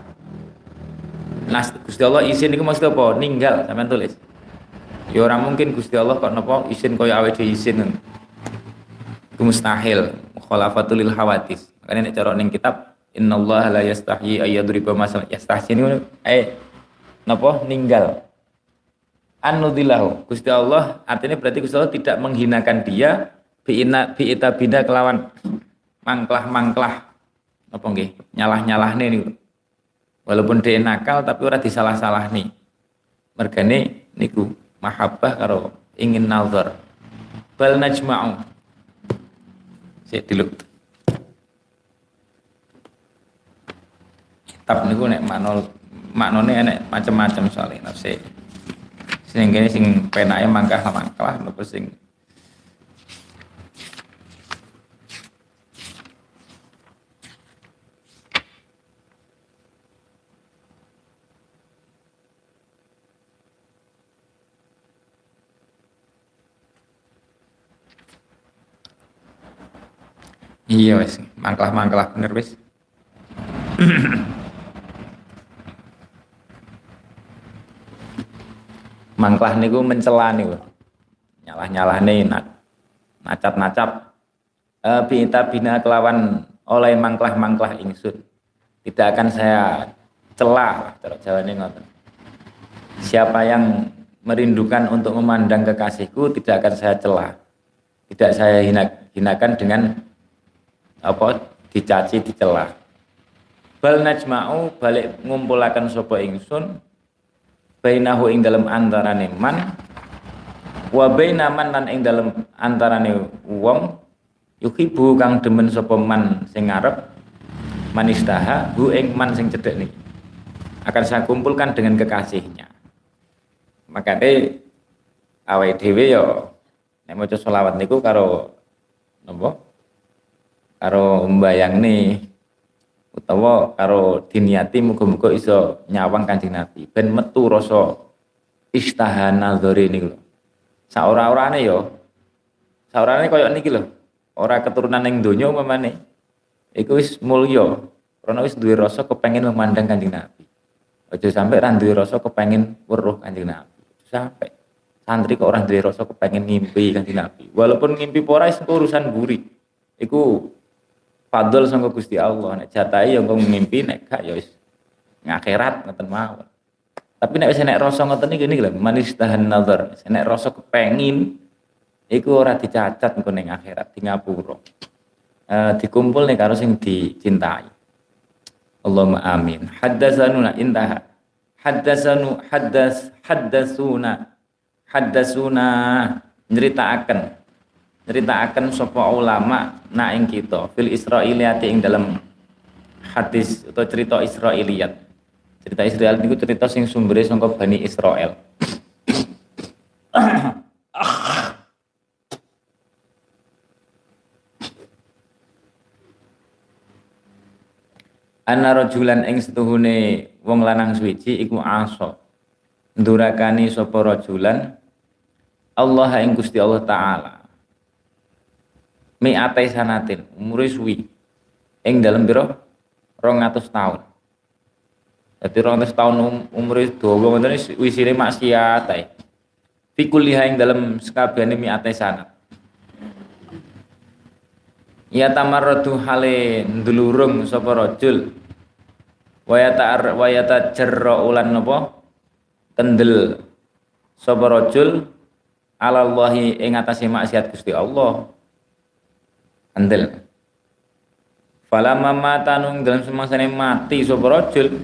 nah Gusti Allah izin niku maksud apa ninggal sampean tulis Ya orang mungkin Gusti Allah kok napa izin kaya dhewe izin. Itu mustahil. Mukhalafatul lil hawadis. Makanya nek cara ning kitab innallaha la yastahyi ayyadriba masal yastahyi ini eh napa ninggal anudilahu Gusti Allah artinya berarti Gusti Allah tidak menghinakan dia biina biita bina kelawan. Mangklah-mangklah. Apa nggih? Nyalah-nyalahne niku. Walaupun dia nakal tapi ora disalah-salah nih. Mergane niku mahabbah karo ingin nazar. Bal najma'u. Sik diluk. Kitab niku nek makna maknane enek macam-macam soalnya nafsi sing kene sing penake mangkah mangkah napa sing Iya wes, mangklah-mangklah bener wes. Mangklah niku mencela niku. Nyalah-nyalah nih nacap-nacap e, bina kelawan oleh mangklah-mangklah ingsun. Tidak akan saya celah cara Jawa ini ngoten. Siapa yang merindukan untuk memandang kekasihku tidak akan saya celah. Tidak saya hinakan dengan apa dicaci dicela bal najma'u balik ngumpulaken sapa ingsun bainahu ing dalam antarane man wa baina man lan ing dalam antarane wong yuhibu kang demen sapa man sing ngarep manistaha hu ing man sing cedek niki akan saya kumpulkan dengan kekasihnya. Makanya awake dhewe yo nek maca selawat niku karo napa? Karo mbayang nih utawa karo diniati muga-muga iso nyawang Kanjeng Nabi. Ben metu rasa istaha nazari niku lho. Saora-orane yo saorane koyo niki lho. Ora keturunan ning donya umpamane. Iku wis mulya. Karena wis duwe rasa kepengin memandang Kanjeng Nabi. Aja sampai ra duwe rasa kepengin weruh Kanjeng Nabi. Sampai santri kok orang duwe rasa kepengin ngimpi Kanjeng Nabi. Walaupun ngimpi ora urusan buri iku fadl sangka Gusti Allah nek jatahi yang kau mimpi nek gak ya wis ngakhirat ngoten mawon. Tapi nek wis nek rasa ngoten iki niki lho manis tahan nazar. Nek rasa kepengin iku ora dicacat engko ning akhirat di ngapura. Uh, dikumpul nih karo sing dicintai. Allahumma amin. Haddasanuna intaha. Haddasanu haddas haddasuna haddasuna akan akan sapa ulama na ing kita fil Israiliyati ing dalam hadis atau cerita Israiliyat. Cerita Israel niku cerita sing sumbere saka Bani Israel. Ana rajulan ing setuhune wong lanang suci iku aso. Ndurakani sapa rajulan Allah ing Gusti Allah taala mi'atai sanatin umur suwi ing dalam biro rong atus tahun jadi rong atus tahun um, umur dawa ngoten wisine maksiat ae. Fi kulliha ing dalam sekabehane mi'atai sanat. Ya tamarradu hale ndulurung sapa rajul. Wayata wayata cerro ulan napa? Kendel sapa rajul alallahi ing atase maksiat Gusti Allah andel Fala mama tanung dalam semangsane mati sapa rajul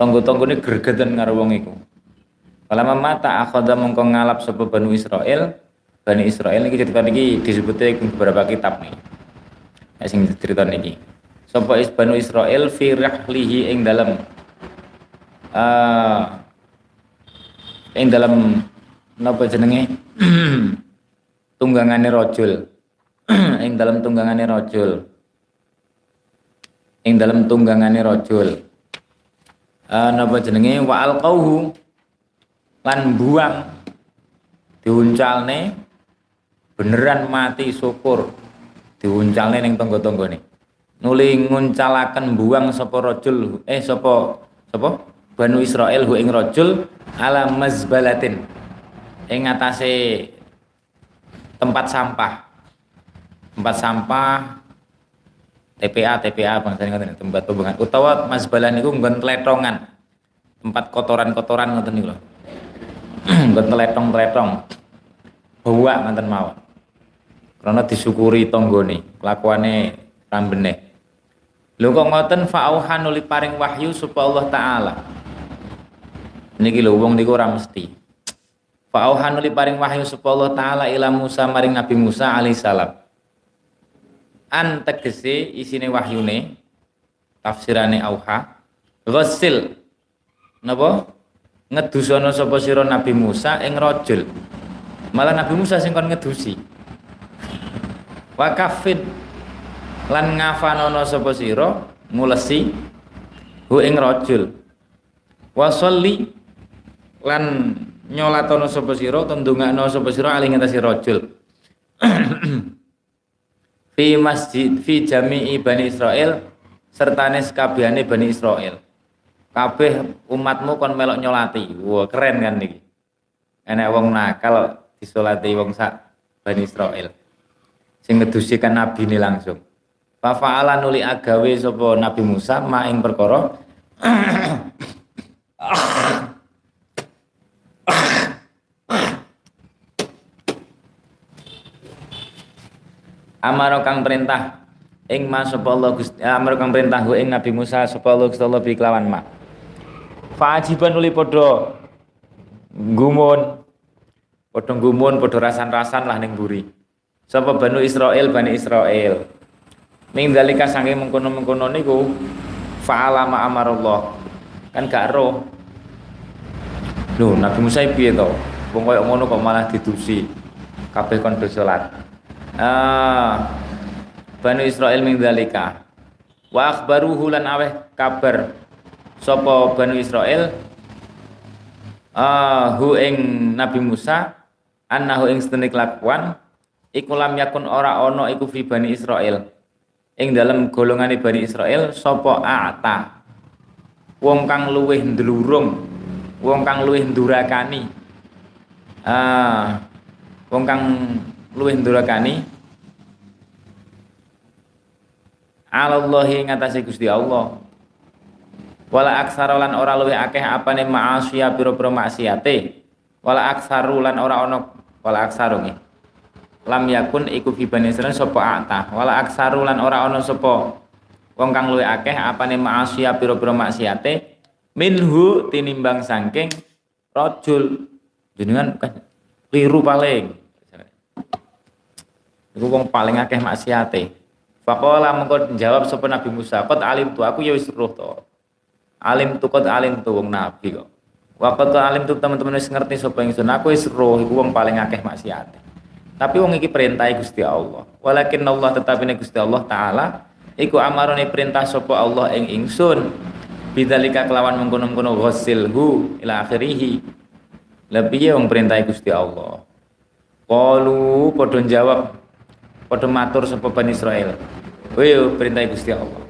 tonggo-tonggone gregeten karo wong iku. Fala mama ta akhadha mongko ngalap sapa Bani Israel. Bani Israel iki cerita disebutnya beberapa kitab nih. Ya sing cerita niki. Sapa is Bani Israel fi rahlihi ing dalam uh, ing dalam napa jenenge tunggangane rajul ing dalam tunggangane rojul ing dalam tunggangane rojul uh, napa jenenge? Wa alqauhu lan buang diuncalne. Beneran mati syukur. Diuncalne ning tangga-tanggane. Nuli nguncalaken buang sapa rajul eh sapa sapa? Banu Israel hu ing rajul ala mazbalatin. Ing atase tempat sampah tempat sampah TPA TPA bangsa ngoten tempat pembuangan utawa masbalah niku nggon tletongan tempat kotoran-kotoran ngoten niku lho. Nggon tletong-tletong bawa ngoten mawon. Karena disyukuri tonggone kelakuane rambene. Lho kok ngoten fa'auha nuli paring wahyu supaya Allah taala. Niki lho wong niku ora mesti. Fa'auha nuli paring wahyu supaya Allah taala ila Musa maring Nabi Musa alaihissalam an tegese isine wahyune tafsirane auha. Ghassil napa? Ngedusono sapa sira Nabi Musa ing rajul. Malah Nabi Musa sing kon ngedusi. Wa kafid lan ngafanono sapa sira ngulesi hu ing rajul. Wa sholli lan nyolatono sapa sira tundungakno sapa sira ali ngatasi rajul fi masjid fi jami'i Bani Israel sertane sekabehane Bani Israel. Kabeh umatmu kon melok nyolati. Wah, keren kan niki. Enek wong nakal disolati wong sak Bani Israel. Sing ngedusikan nabi ini langsung. Fa fa'ala nuli agawe sapa Nabi Musa ma ing amaro kang perintah ing ma sapa Allah Gusti amaro kang perintah ing Nabi Musa sapa Allah Gusti Allah bi kelawan ma Fajiban uli padha gumun padha gumun padha rasan-rasan lah ning buri sapa Banu Israel Bani Israel ning dalika saking mengkono-mengkono niku fa'ala ma amarallah kan gak roh Lho, Nabi Musa piye to? Wong koyo ngono kok malah didusi. Kabeh kon salat. Ah, Bani Israel min dzalika. Wa akhbaruhu lan aweh kabar sapa Bani Israel ah hu ing Nabi Musa annahu ing sedene kelakuan iku lam yakun ora ana iku fi Bani Israel. Ing dalam golongane Bani Israel sapa ata wong kang luwih ndlurung wong kang luwih ndurakani ah wong kang luwih ndurakani Alallahi ngatasi Gusti Allah. Wala aksaru lan ora luwih akeh apane ma'asiya pira-pira maksiate. Wala aksaru lan ora ana wala aksaru nggih. Lam yakun iku fi bani Israil sapa ata. Wala aksaru lan ora ana sapa wong kang luwih akeh apane ma'asiya pira-pira maksiate. Minhu tinimbang sangking rojul jenengan kan keliru paling Iku wong paling akeh maksiate. Faqala mengko jawab sapa Nabi Musa, "Qad alim tu aku ya wis roh to." Alim tu qad alim tu wong nabi kok. Wa qad alim tu teman-teman wis ngerti sapa ingsun, aku wis roh iku wong paling akeh maksiate. Tapi wong iki perintah Gusti Allah. Walakin Allah tetapi Gusti Allah taala iku amarone perintah sapa Allah ing ingsun bidzalika kelawan mengkono-mengkono ghassilhu ila akhirih lebih wong perintah Gusti Allah Qalu padha jawab padha matur sapa Bani Israel Wih perintah Gusti Allah.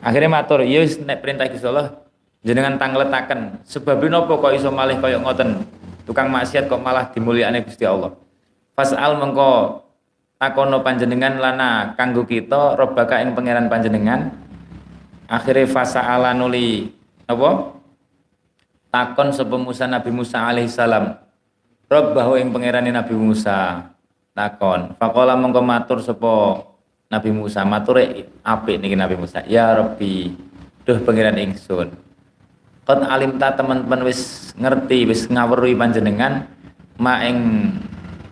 Akhirnya matur ya wis nek perintah Gusti Allah jenengan tangletaken sebab napa kok iso malih kaya ngoten? Tukang maksiat kok malah dimulyakne Gusti Allah. Fasal mengko takono panjenengan lana kanggo kita robaka ing pangeran panjenengan. Akhirnya fasa ala nuli apa takon sapa Musa Nabi Musa alaihi salam Rabbahu ing pangerane Nabi Musa takon. Faqala mongko matur sapa Nabi Musa. Mature apik niki Nabi Musa. Ya Rabbi duh pangeran ingsun. Qad alimta teman-teman wis ngerti wis ngawruhi panjenengan ma ing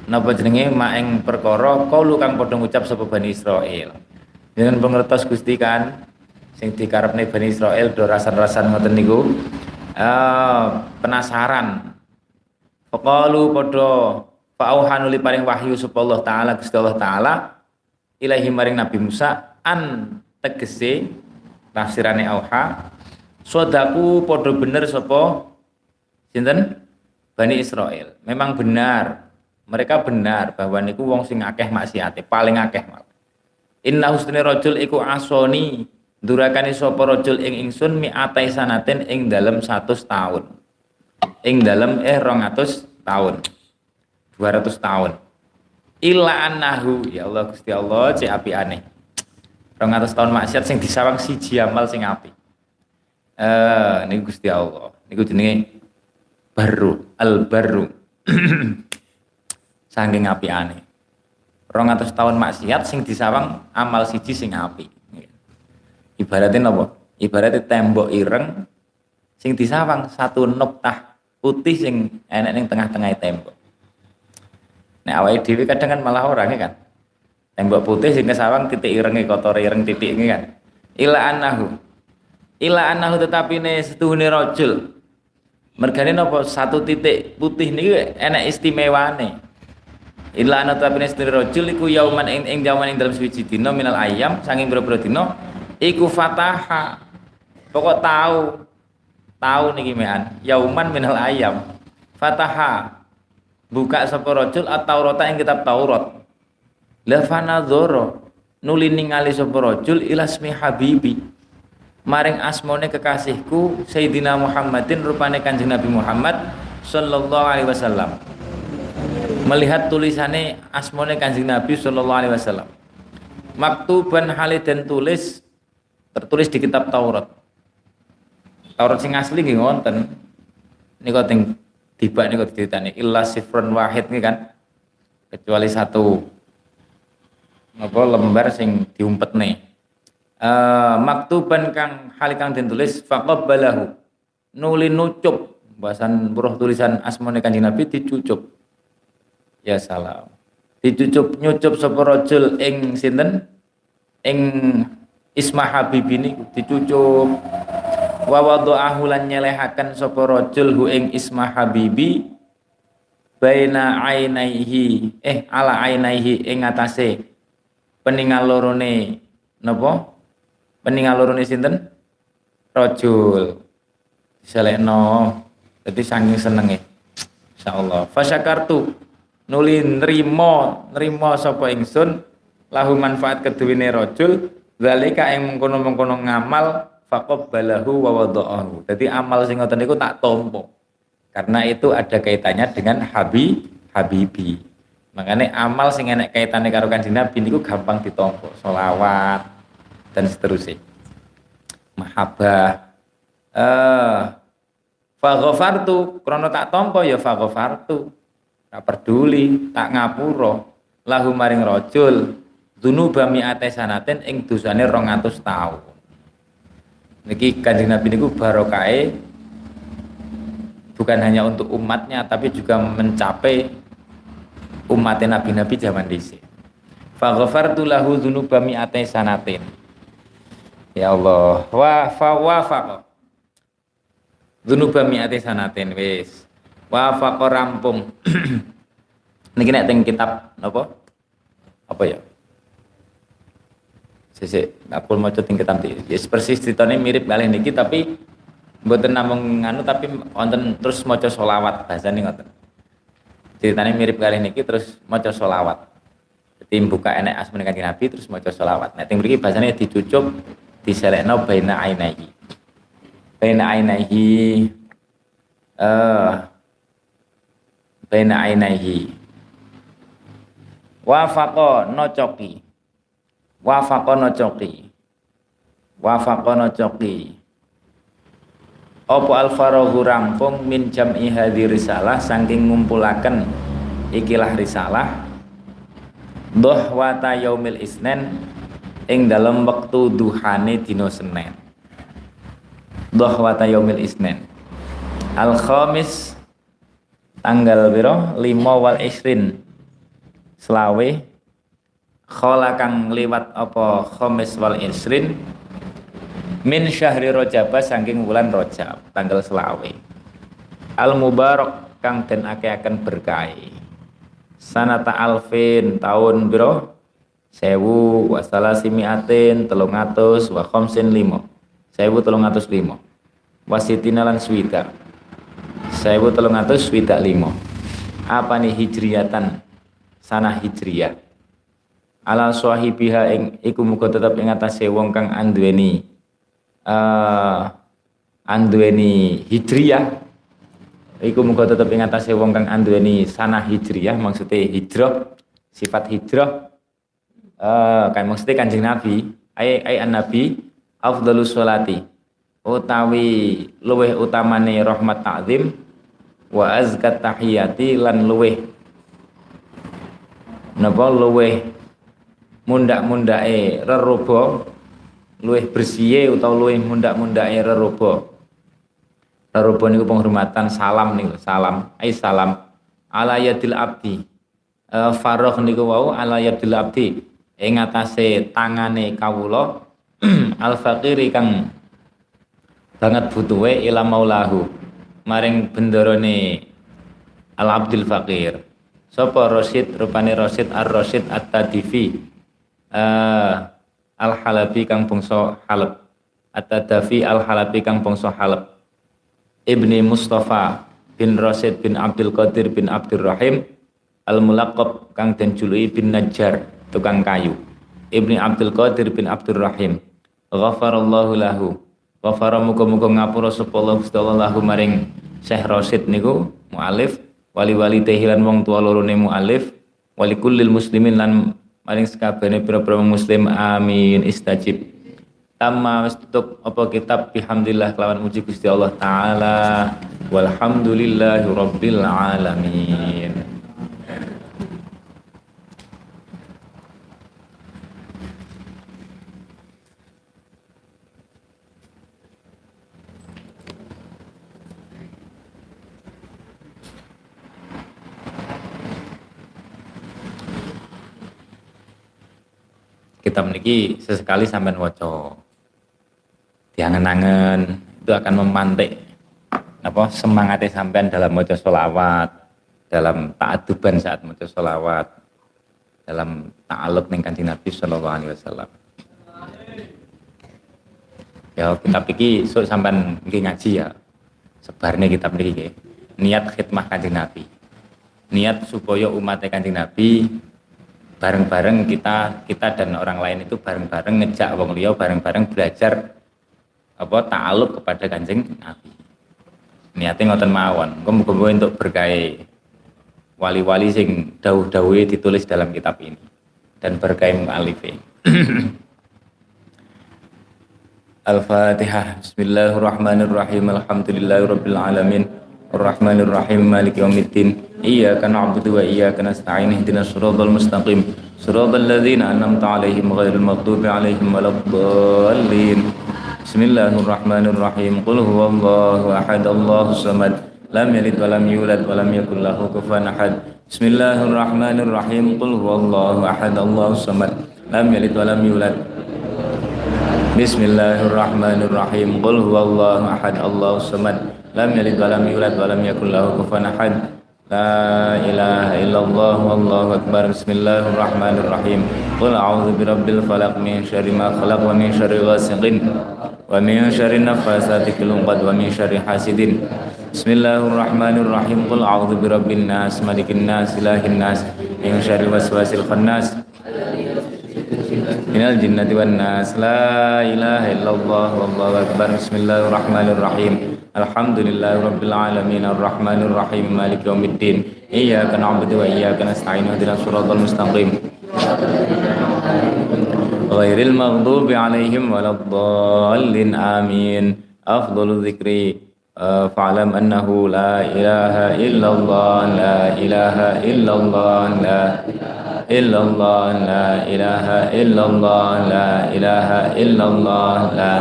napa jenenge ma ing perkara kaulu kang padha ngucap sapa Bani Israil dengan pengertos Gusti kan sing dikarepne Bani Israel do rasan-rasan ngoten niku uh, penasaran. Pekalu padha fa'auhanu li paring wahyu sapa Allah taala Gusti Allah taala ilahi maring Nabi Musa an tegese tafsirane auha sodaku padha bener sapa? Sinten? Bani Israel. Memang benar. Mereka benar bahwa niku wong sing akeh maksiate paling akeh malah. Inna husni rajul iku asoni durakani sapa rajul ing ingsun mi'atai sanatin ing dalam 100 tahun. Ing dalam eh 200 tahun. 200 tahun. Illa annahu ya Allah Gusti Allah cek api aneh. 200 tahun maksiat sing disawang siji amal sing apik. Eh niku Gusti Allah. Niku jenenge baru al baru. Saking apiane. 200 tahun maksiat sing disawang amal siji sing apik. Ibaratnya napa? Ibaratnya tembok ireng sing disawang satu noktah putih sing enek ning tengah-tengah tembok. Nah awake dhewe kadang kan malah orang kan. Tembok putih sing kesawang titik irenge kotor ireng titik ini kan. Ila anahu. Ila anahu tetapi ne setuhune rajul. Mergane napa satu titik putih niki enak istimewane. Ila anahu tetapi ne setuhune rajul iku yauman ing ing jaman ing dalam suci dina minal ayam sanging boro-boro dina iku fataha. Pokok tahu tahu niki mean yauman minal ayam fataha buka sapa rajul at-taurata ing kitab Taurat. La fanadzara nuli ningali sapa rajul ilasmi habibi. Maring asmone kekasihku Sayyidina Muhammadin rupane Kanjeng Nabi Muhammad sallallahu alaihi wasallam. Melihat tulisannya asmone Kanjeng Nabi sallallahu alaihi wasallam. Maktuban haliden tulis tertulis di kitab Taurat. Taurat sing asli nggih wonten. Niku teng tiba niku diceritani illa sifrun wahid nih kan. Kecuali satu apa lembar sing diumpetne uh, maktuban kang halikang den tulis faqabbalahu. Nuli nucup bahasan buruh tulisan asmane kanjeng Nabi dicucup. Ya salam. Dicucup nyucup sapa rajul ing sinten? Ing Isma Habib ini dicucup wa wada'ahu lan nyelehaken sapa rajul hu ing Isma Habibi baina ainaihi eh ala ainaihi ing atase peningal lorone napa? Peningal lorone sinten? Rajul. Diselekno. Dadi saking senenge. Insyaallah. Fasyakartu nuli nrimo nrimo sapa ingsun lahu manfaat keduwene rajul zalika ing mengkono-mengkono ngamal faqabbalahu wa wada'ahu dadi amal sing ngoten niku tak tompo karena itu ada kaitannya dengan habi habibi Makanya amal sing enek kaitannya karo kanjeng Nabi niku gampang ditompo, solawat dan seterusnya. Mahabbah. Eh Faghafartu krono tak tompo ya faghafartu. Tak peduli, tak ngapura lahu maring rajul dzunuba mi'ate sanaten ing dosane 200 taun. Niki Kanjeng Nabi niku barokahe bukan hanya untuk umatnya tapi juga mencapai umat nabi-nabi zaman dhisik. Fa ghafartu lahu dzunuba mi'atai sanatin. Ya Allah, wa fa wafaqa. Dzunuba mi'atai sanatin wis. Wa faqa rampung. Niki nek teng kitab napa? Apa ya? Sesek aku maca teng kitab iki. Ya persis ceritane mirip kali niki tapi mboten namung nganu tapi wonten terus maca selawat bahasane ngoten. Ceritanya mirip kali ini terus maca solawat jadi buka enek asmane kanjeng Nabi terus maca solawat nah yang mriki bahasanya dicucup diselekno baina ainaihi. Baina ainaihi eh baina ainaihi. Wafaqa nocoki wafaqa nocoki wafaqa nocoki Opo alfarohu rampung min jam'i hadhi risalah saking ngumpulaken ikilah risalah? Wata yaumil isnen ing dalam waktu duhane dino Senin. Wata yaumil isnen al khamis tanggal biro lima wal isrin. Selawe khola kang liwat apa khamis wal isrin min syahri rojab saking bulan rojab tanggal selawe. Al mubarak kang den ake akan berkahi. Sanata alfin tahun biro? Sewu wasala simiatin telung atus wa khomsin limo. Sewu telung atus limo wasitina lan swida. Sewu telung atus swida limo. Apa nih hijriyatan? Sana hijriyah ala swahibiha ing iku muga tetep ing atase wong kang anduweni uh, anduweni hijriyah. Iku muga tetep ing atase wong kang anduweni sanah hijriyah maksudnya hijrah sifat hijrah. Uh, kan maksudnya kanjeng Nabi ai ai an-nabi afdhalus sholati utawi luweh utamane rahmat ta'zim wa azkat tahiyati lan luweh napa luweh mundak-mundake rerobo luweh bersihe utawa luweh mundak-mundake rerobo rerobo niku penghormatan salam niku salam ai salam. Ala yadil abdi. E, faroh niku wau ala yadil abdi. Ing atase tangane kawula al faqiri kang banget butuhe ila maulahu. Maring bendarane al abdul faqir. Sapa Rosid rupane Rosid ar Rosid at tadifi uh, eh, al halabi kang bangsa Halab. At tadafi al halabi kang bangsa Halab. Ibni Mustafa bin Rosid bin Abdul Qadir bin Abdul Rahim. Al mulaqab kang den juluki bin Najjar tukang kayu. Ibni Abdul Qadir bin Abdul Rahim. Ghafarallahu lahu. Ghafara muga-muga ngapura sapa Allah Gusti Allah lahu maring Syekh Rasid niku mualif. Wali-wali tehilan wong tua loro ne mualif. Wali kullil muslimin lan maring sekabehane pira-pira muslim amin istajib. Tama wis tutup apa kitab? Bihamdillah kelawan muji Gusti Allah taala. Walhamdulillahi rabbil alamin kita memiliki sesekali sampai waca diangen-angen itu akan memantik apa semangatnya sampai dalam waca solawat dalam ta'aduban saat waca solawat dalam ta'aluk dengan kanjeng Nabi Shallallahu Alaihi Wasallam. Ya kita pikir so sampai ngaji ya. Sebarnya kita memiliki niat khidmah kanjeng Nabi. Niat supaya umat kanjeng Nabi bareng-bareng kita kita dan orang lain itu bareng-bareng ngejak wong liya bareng-bareng belajar apa ta'aluk kepada Kanjeng Nabi. Niatnya ngoten mawon. Muga-muga untuk berkai wali-wali sing dawuh-dawuhe ditulis dalam kitab ini dan berkai mu'alife. Al-Fatihah. Bismillahirrahmanirrahim. Alhamdulillahirabbil alamin. Ar-Rahmanir-Rahim. Maliki yaumiddin. إياك نعبد وإياك نستعين اهدنا الصراط المستقيم صراط الذين أنعمت عليهم غير المغضوب عليهم ولا الضالين بسم الله الرحمن الرحيم قل هو الله أحد الله الصمد لم يلد ولم يولد ولم يكن له كفوا أحد بسم الله الرحمن الرحيم قل هو الله أحد الله Bismillahirrahmanirrahim. Qul huwallahu ahad, Allahus samad. Lam yalid wa lam yulad wa lam yakul lahu kufuwan ahad. La ilaha illallah wallahu akbar. Bismillahirrahmanirrahim. Qul a'udzu birabbil falaq min syarri ma khalaq wa min syarri ghasiqin wa min syarri naffasati fil 'uqad wa min syarri hasidin. Bismillahirrahmanirrahim. Qul a'udzu birabbin nas, malikin nas, ilahin nas, min syarri waswasil khannas أعوذ برب الناس ملك الناس إله الناس من شر الوسواس الخناس من الجنة والناس لا إله إلا الله والله أكبر بسم الله الرحمن الرحيم Alhamdulillahi rabbil alamin arrahmanir rahim malik yaumiddin iyyaka na'budu wa iyyaka nasta'in ihdinas siratal mustaqim ghairil maghdubi alaihim waladdallin amin afdhalu dzikri fa'lam annahu la ilaha illallah la ilaha illallah la إلا الله لا إله إلا الله لا إله إلا الله لا إله إلا الله لا إله إلا الله لا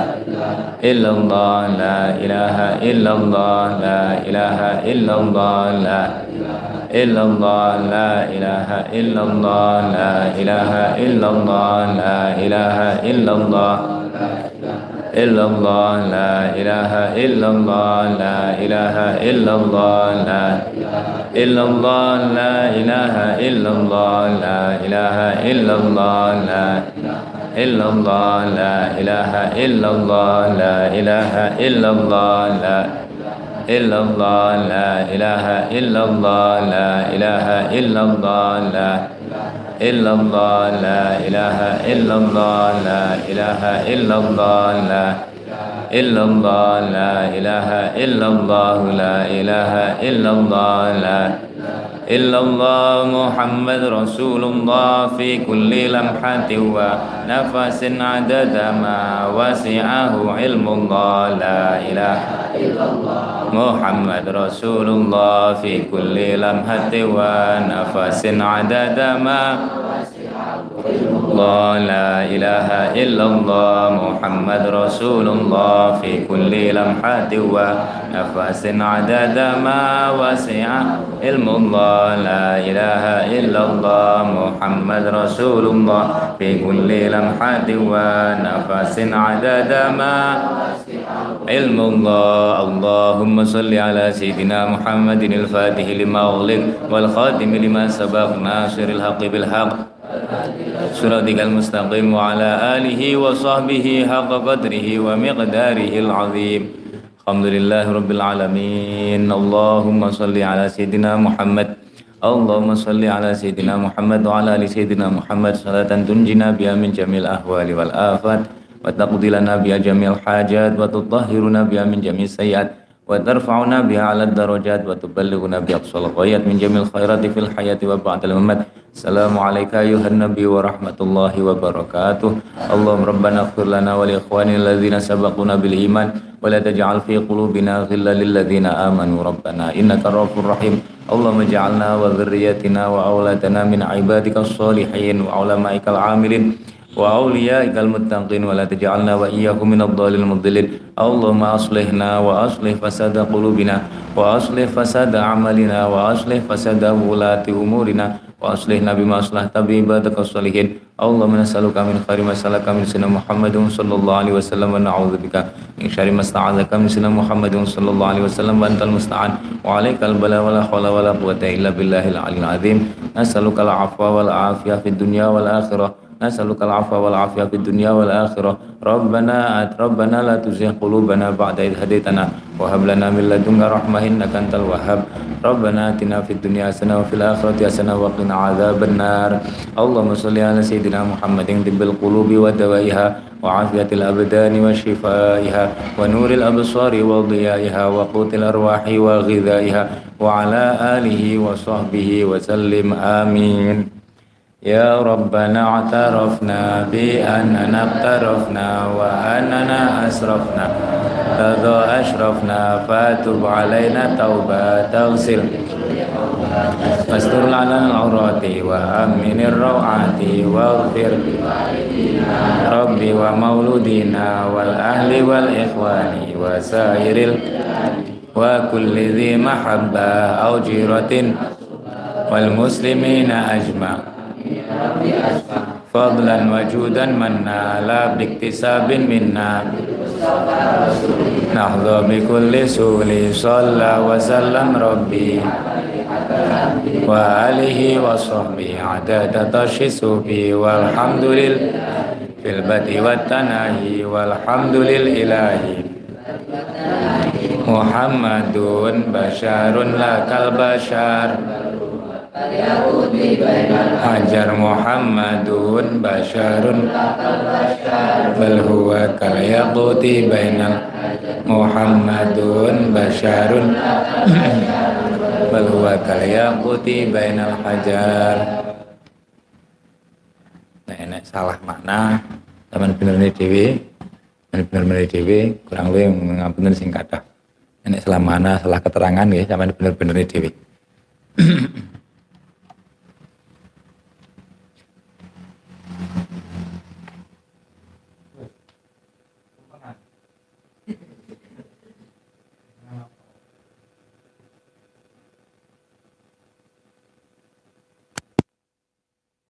إلا الله لا إله إلا الله لا إله إلا الله لا إلا الله لا إله إلا الله لا إله إلا الله لا إله إلا الله illallah la ilaha illallah la ilaha illallah la illallah la ilaha illallah la ilaha illallah la illallah la ilaha illallah la ilaha illallah la illallah la ilaha illallah la ilaha illallah la ilaha illallah la ilaha illallah la ilaha illallah la illallah la ilaha illallah la ilaha illallah la إلا الله محمد رسول الله في كل لمحة ونفس عدد ما وسعه علم الله لا إله إلا الله محمد رسول الله في كل لمحة ونفس عدد ما الله لا إله إلا الله محمد رسول الله في كل لمحة ونفس عدد ما وسع علم الله لا إله إلا الله محمد رسول الله في كل لمحة ونفس عدد ما علم الله. اللهم صل على سيدنا محمد الفاتح لما أغلق والخاتم لما سبق ناصر الحق بالحق. صراطك المستقيم وعلى آله وصحبه حق قدره ومقداره العظيم الحمد لله رب العالمين اللهم صل على سيدنا محمد اللهم صل على سيدنا محمد وعلى آل سيدنا محمد صلاة تنجينا بها من جميع الأهوال والآفات وتقضي لنا بها جميع الحاجات وتطهرنا بها من جميع السيئات وترفعنا بها على الدرجات وتبلغنا بها أقصى الغايات من جميع الخيرات في الحياة وبعد الممات السلام عليك أيها النبي ورحمة الله وبركاته اللهم ربنا اغفر لنا ولإخواننا الذين سبقونا بالإيمان ولا تجعل في قلوبنا غلا للذين آمنوا ربنا إنك الرؤوف الرحيم اللهم اجعلنا وذريتنا وأولادنا من عبادك الصالحين وعلمائك العاملين وأوليائك المتقين ولا تجعلنا وإياهم من الضالين المضلين. اللهم أصلحنا وأصلح فساد قلوبنا وأصلح فساد أعمالنا وأصلح فساد ولاة أمورنا وأصلحنا بما أصلحت به عبادك الصالحين. اللهم نسألك من خير ما سألك من سيدنا محمد صلى الله عليه وسلم ونعوذ بك من شر ما استعاذك من سيدنا محمد صلى الله عليه وسلم. وأنت المستعان. وعليك البلاء ولا حول ولا قوة إلا بالله العلي العظيم. نسألك العفو والعافية في الدنيا والآخرة. نسألك العفو والعافية في الدنيا والآخرة. ربنا ربنا لا تزغ قلوبنا بعد إذ هديتنا. وهب لنا من لدنك رحمة إنك أنت الوهاب. ربنا آتنا في الدنيا حسنة وفي الآخرة حسنة وقنا عذاب النار. اللهم صل على سيدنا محمد طب القلوب ودوائها وعافية الأبدان وشفائها ونور الأبصار وضيائها وقوت الأرواح وغذائها وعلى آله وصحبه وسلم. آمين. يا ربنا اعترفنا بأننا اقترفنا وأننا أسرفنا. لذا أشرفنا فاتب علينا توبة تغسل. فاستر لنا العورات وأمن الروعات واغفر. ربي ومولودنا والأهل والإخوان وسائر. وكل ذي محبة أو جيرة والمسلمين أجمع fadlan wa judan manna la biktisabin minna. Nahdha bi kulli suli salla wa sallam rabbi. Wa alihi wa sahbihi adada tashisubi walhamdulillah fil badi wa tanahi walhamdulillahi Muhammadun Basharun lakal basyar Hajar Muhammadun Basharun. Bal huwa kal bainal Muhammadun Basharun. Bal huwa kal bainal hajar. Nah ini salah makna. Taman bener ini dewi. Bener-bener dewi. Kurang lebih ngapunten sing kathah. Ini salah mana, salah keterangan ya, sampean bener-bener dewi.